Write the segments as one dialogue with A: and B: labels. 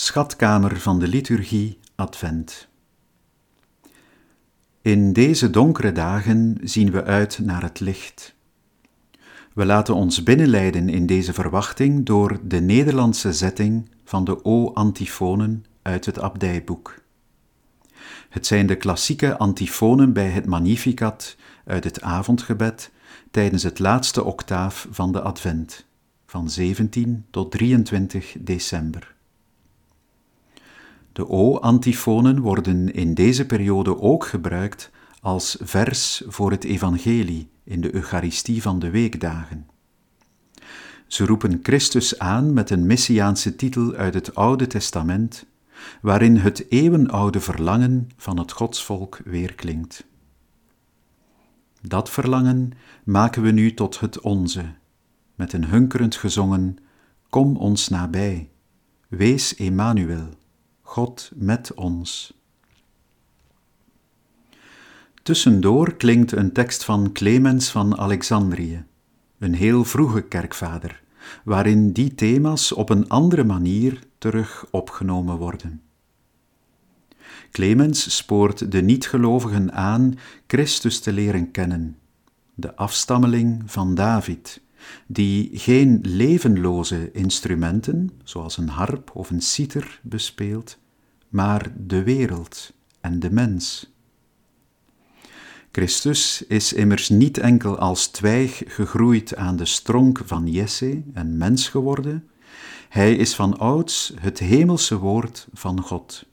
A: Schatkamer van de liturgie Advent. In deze donkere dagen zien we uit naar het licht. We laten ons binnenleiden in deze verwachting door de Nederlandse zetting van de O-antifonen uit het abdijboek. Het zijn de klassieke antifonen bij het Magnificat uit het avondgebed tijdens het laatste octaaf van de Advent, van 17 tot 23 december. De O-antifonen worden in deze periode ook gebruikt als vers voor het evangelie in de Eucharistie van de weekdagen. Ze roepen Christus aan met een messiaanse titel uit het Oude Testament, waarin het eeuwenoude verlangen van het godsvolk weerklinkt. Dat verlangen maken we nu tot het onze, met een hunkerend gezongen: Kom ons nabij, wees Emmanuel. God met ons. Tussendoor klinkt een tekst van Clemens van Alexandrië, een heel vroege kerkvader, waarin die thema's op een andere manier terug opgenomen worden. Clemens spoort de niet-gelovigen aan Christus te leren kennen, de afstammeling van David, die geen levenloze instrumenten, zoals een harp of een citer, bespeelt, maar de wereld en de mens. Christus is immers niet enkel als twijg gegroeid aan de stronk van Jesse en mens geworden, hij is van ouds het hemelse woord van God,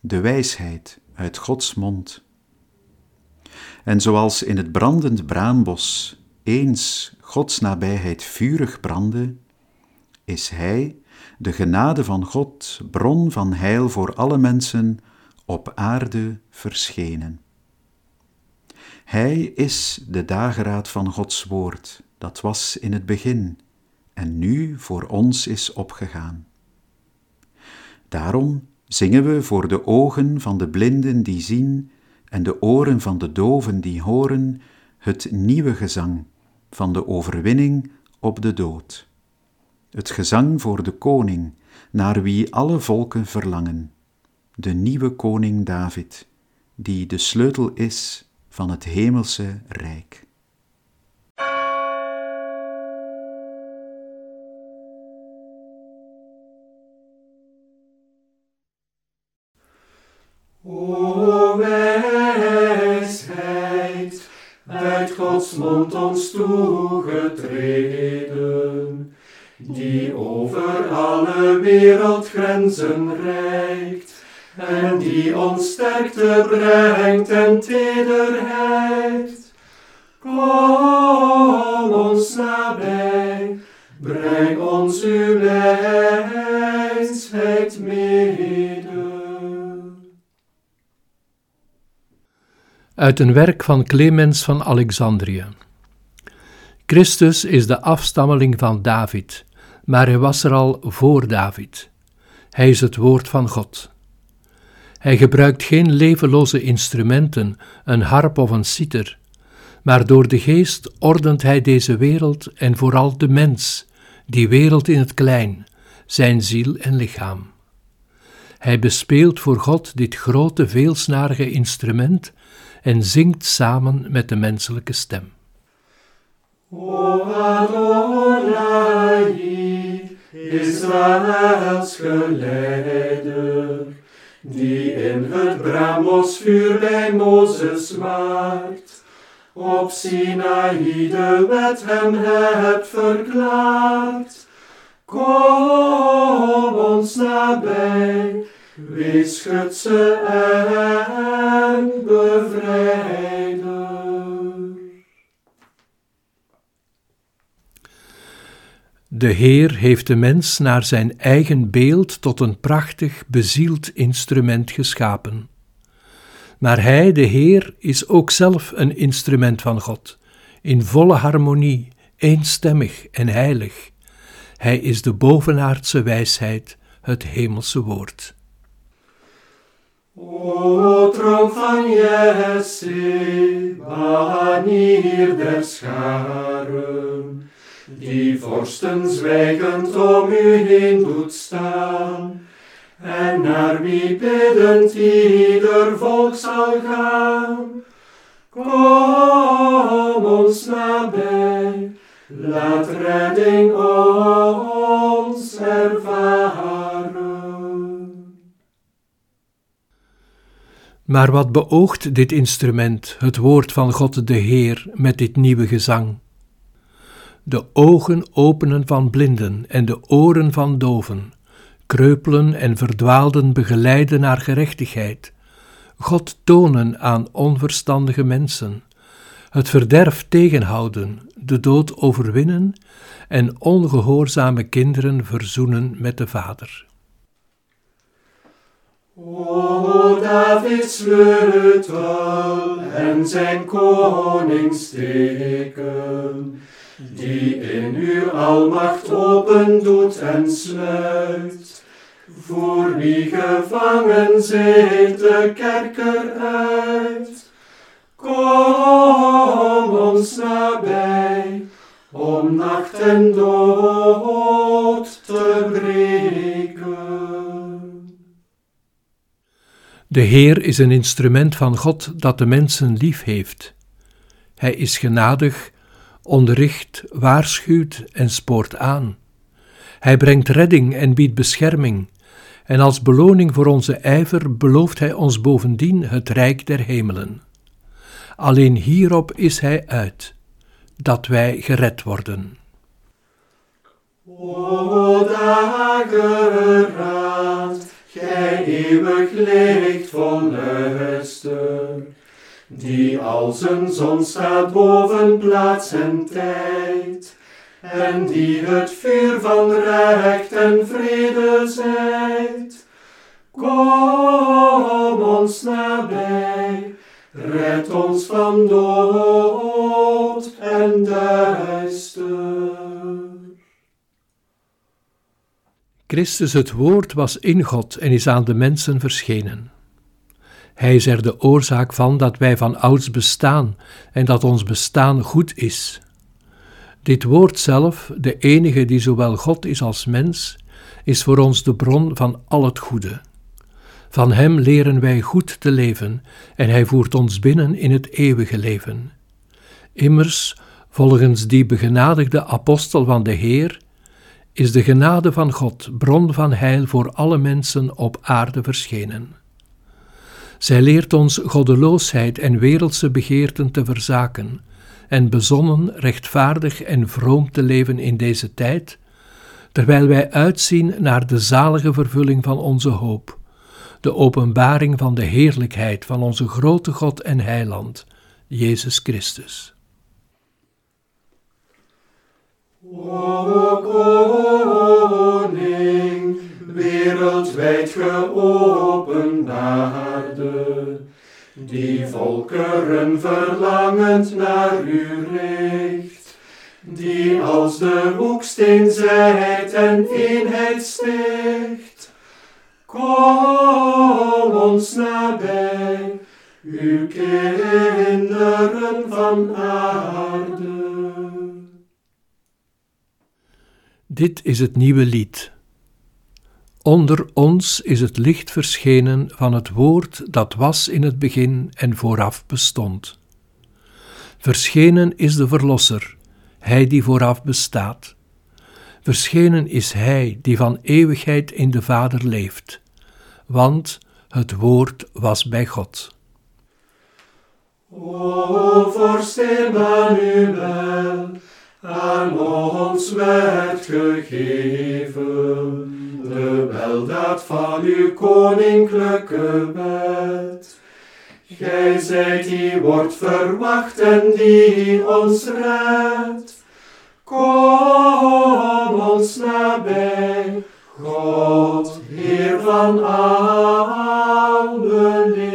A: de wijsheid uit Gods mond. En zoals in het brandend braambos eens Gods nabijheid vurig brandde, is Hij, de genade van God, bron van heil voor alle mensen, op aarde verschenen. Hij is de dageraad van Gods woord, dat was in het begin en nu voor ons is opgegaan. Daarom zingen we voor de ogen van de blinden die zien en de oren van de doven die horen het nieuwe gezang van de overwinning op de dood. Het gezang voor de koning, naar wie alle volken verlangen, de nieuwe koning David, die de sleutel is van het hemelse rijk.
B: O Ons toegetreden, die over alle wereldgrenzen reikt, en die ons sterkte brengt en tederheid. Kom ons nabij, breng ons uw wijsheid mede.
C: Uit een werk van Clemens van Alexandrië. Christus is de afstammeling van David, maar hij was er al voor David. Hij is het woord van God. Hij gebruikt geen levenloze instrumenten, een harp of een citer, maar door de geest ordent hij deze wereld en vooral de mens, die wereld in het klein, zijn ziel en lichaam. Hij bespeelt voor God dit grote veelsnarige instrument en zingt samen met de menselijke stem.
B: O Adonai, Israëls geleider, die in het bramosvuur bij Mozes waart, op Sinaï de wet hem hebt verklaard. Kom ons nabij, wees schutse en bevrijder.
C: De Heer heeft de mens naar zijn eigen beeld tot een prachtig bezield instrument geschapen. Maar Hij, de Heer, is ook zelf een instrument van God, in volle harmonie, eenstemmig en heilig. Hij is de bovenaardse wijsheid, het hemelse woord.
B: O troon van Jesse, banier der scharen, die vorsten zwijgend om u heen doet staan, en naar wie biddend ieder volk zal gaan. Kom ons nabij, laat redding ons ervaren.
C: Maar wat beoogt dit instrument, het woord van God de Heer, met dit nieuwe gezang? De ogen openen van blinden en de oren van doven, kreupelen en verdwaalden begeleiden naar gerechtigheid, God tonen aan onverstandige mensen, het verderf tegenhouden, de dood overwinnen en ongehoorzame kinderen verzoenen met de Vader.
B: O Davids sleutel en zijn koningsteken, die in uw almacht open doet en sluit, voor wie gevangen zit de kerker uit. Kom ons nabij, om nacht en dood te breken.
C: De Heer is een instrument van God dat de mensen lief heeft. Hij is genadig, onderricht, waarschuwt en spoort aan. Hij brengt redding en biedt bescherming. En als beloning voor onze ijver belooft Hij ons bovendien het rijk der hemelen. Alleen hierop is Hij uit, dat wij gered worden.
B: O dageraad, gij eeuwig licht vol luister, die als een zon staat boven plaats en tijd, en die het vuur van recht en vrede zijt. Kom ons nabij, red ons van dood en duister.
C: Christus het Woord was in God en is aan de mensen verschenen. Hij is er de oorzaak van dat wij van ouds bestaan en dat ons bestaan goed is. Dit woord zelf, de enige die zowel God is als mens, is voor ons de bron van al het goede. Van Hem leren wij goed te leven en Hij voert ons binnen in het eeuwige leven. Immers, volgens die begenadigde apostel van de Heer, is de genade van God bron van heil voor alle mensen op aarde verschenen. Zij leert ons goddeloosheid en wereldse begeerten te verzaken en bezonnen, rechtvaardig en vroom te leven in deze tijd, terwijl wij uitzien naar de zalige vervulling van onze hoop, de openbaring van de heerlijkheid van onze grote God en Heiland, Jezus Christus.
B: O koning, wereldwijd die volkeren verlangend naar u richt, die als de hoeksteen zijt en eenheid sticht. Kom ons nabij, uw kinderen van aarde.
C: Dit is het nieuwe lied. Onder ons is het licht verschenen van het woord dat was in het begin en vooraf bestond. Verschenen is de Verlosser, Hij die vooraf bestaat. Verschenen is Hij die van eeuwigheid in de Vader leeft, want het woord was bij God.
B: O vorst Emmanuel, aan ons werd gegeven weldaad van uw koninklijke wet. Gij zijt die wordt verwacht en die ons redt. Kom ons nabij, God, Heer van alle leven.